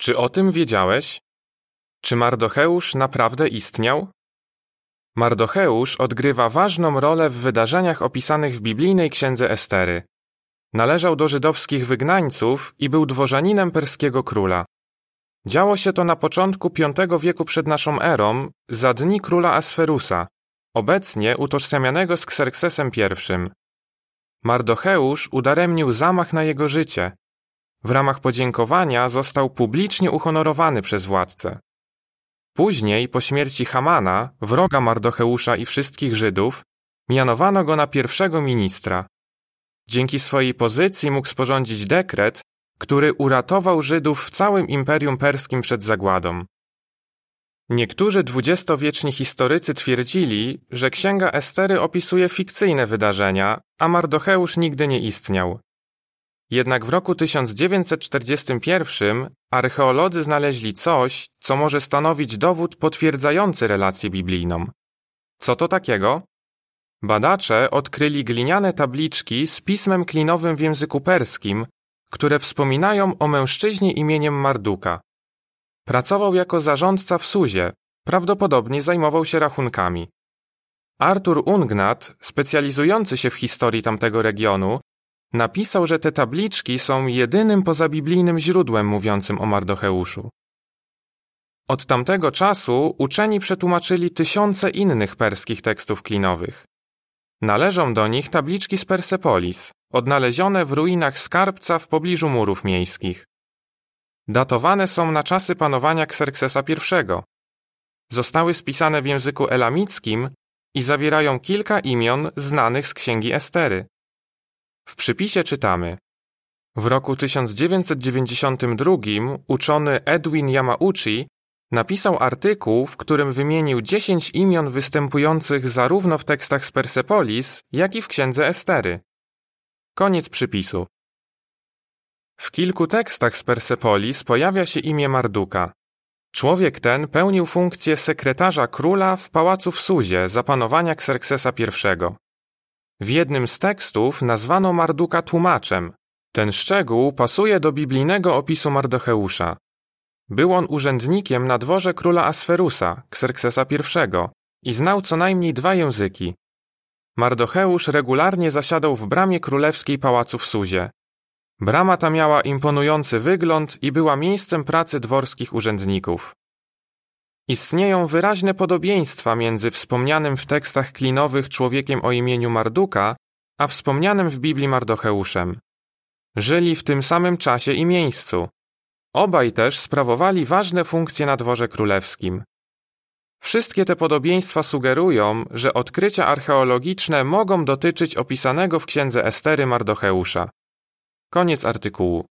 Czy o tym wiedziałeś? Czy Mardocheusz naprawdę istniał? Mardocheusz odgrywa ważną rolę w wydarzeniach opisanych w biblijnej księdze Estery. Należał do żydowskich wygnańców i był dworzaninem perskiego króla. Działo się to na początku V wieku przed naszą erą, za dni króla Asferusa, obecnie utożsamianego z Kserksesem I. Mardocheusz udaremnił zamach na jego życie. W ramach podziękowania został publicznie uhonorowany przez władcę. Później, po śmierci Hamana, wroga Mardocheusza i wszystkich Żydów, mianowano go na pierwszego ministra. Dzięki swojej pozycji mógł sporządzić dekret, który uratował Żydów w całym Imperium Perskim przed zagładą. Niektórzy dwudziestowieczni historycy twierdzili, że księga Estery opisuje fikcyjne wydarzenia, a Mardocheusz nigdy nie istniał. Jednak w roku 1941 archeolodzy znaleźli coś, co może stanowić dowód potwierdzający relację biblijną. Co to takiego? Badacze odkryli gliniane tabliczki z pismem klinowym w języku perskim, które wspominają o mężczyźnie imieniem Marduka. Pracował jako zarządca w Suzie, prawdopodobnie zajmował się rachunkami. Artur Ungnat, specjalizujący się w historii tamtego regionu, napisał, że te tabliczki są jedynym pozabiblijnym źródłem mówiącym o Mardocheuszu. Od tamtego czasu uczeni przetłumaczyli tysiące innych perskich tekstów klinowych. Należą do nich tabliczki z Persepolis, odnalezione w ruinach skarbca w pobliżu murów miejskich. Datowane są na czasy panowania Xerxesa I. Zostały spisane w języku elamickim i zawierają kilka imion znanych z księgi Estery. W przypisie czytamy W roku 1992 uczony Edwin Yamauchi napisał artykuł, w którym wymienił 10 imion występujących zarówno w tekstach z Persepolis, jak i w księdze Estery. Koniec przypisu. W kilku tekstach z Persepolis pojawia się imię Marduka. Człowiek ten pełnił funkcję sekretarza króla w pałacu w Suzie za panowania Xerxesa I. W jednym z tekstów nazwano Marduka tłumaczem. Ten szczegół pasuje do biblijnego opisu Mardocheusza. Był on urzędnikiem na dworze króla Asferusa, Xerxesa I, i znał co najmniej dwa języki. Mardocheusz regularnie zasiadał w bramie królewskiej pałacu w Suzie. Brama ta miała imponujący wygląd i była miejscem pracy dworskich urzędników. Istnieją wyraźne podobieństwa między wspomnianym w tekstach klinowych człowiekiem o imieniu Marduka, a wspomnianym w Biblii Mardocheuszem. Żyli w tym samym czasie i miejscu. Obaj też sprawowali ważne funkcje na dworze królewskim. Wszystkie te podobieństwa sugerują, że odkrycia archeologiczne mogą dotyczyć opisanego w księdze Estery Mardocheusza. Koniec artykułu.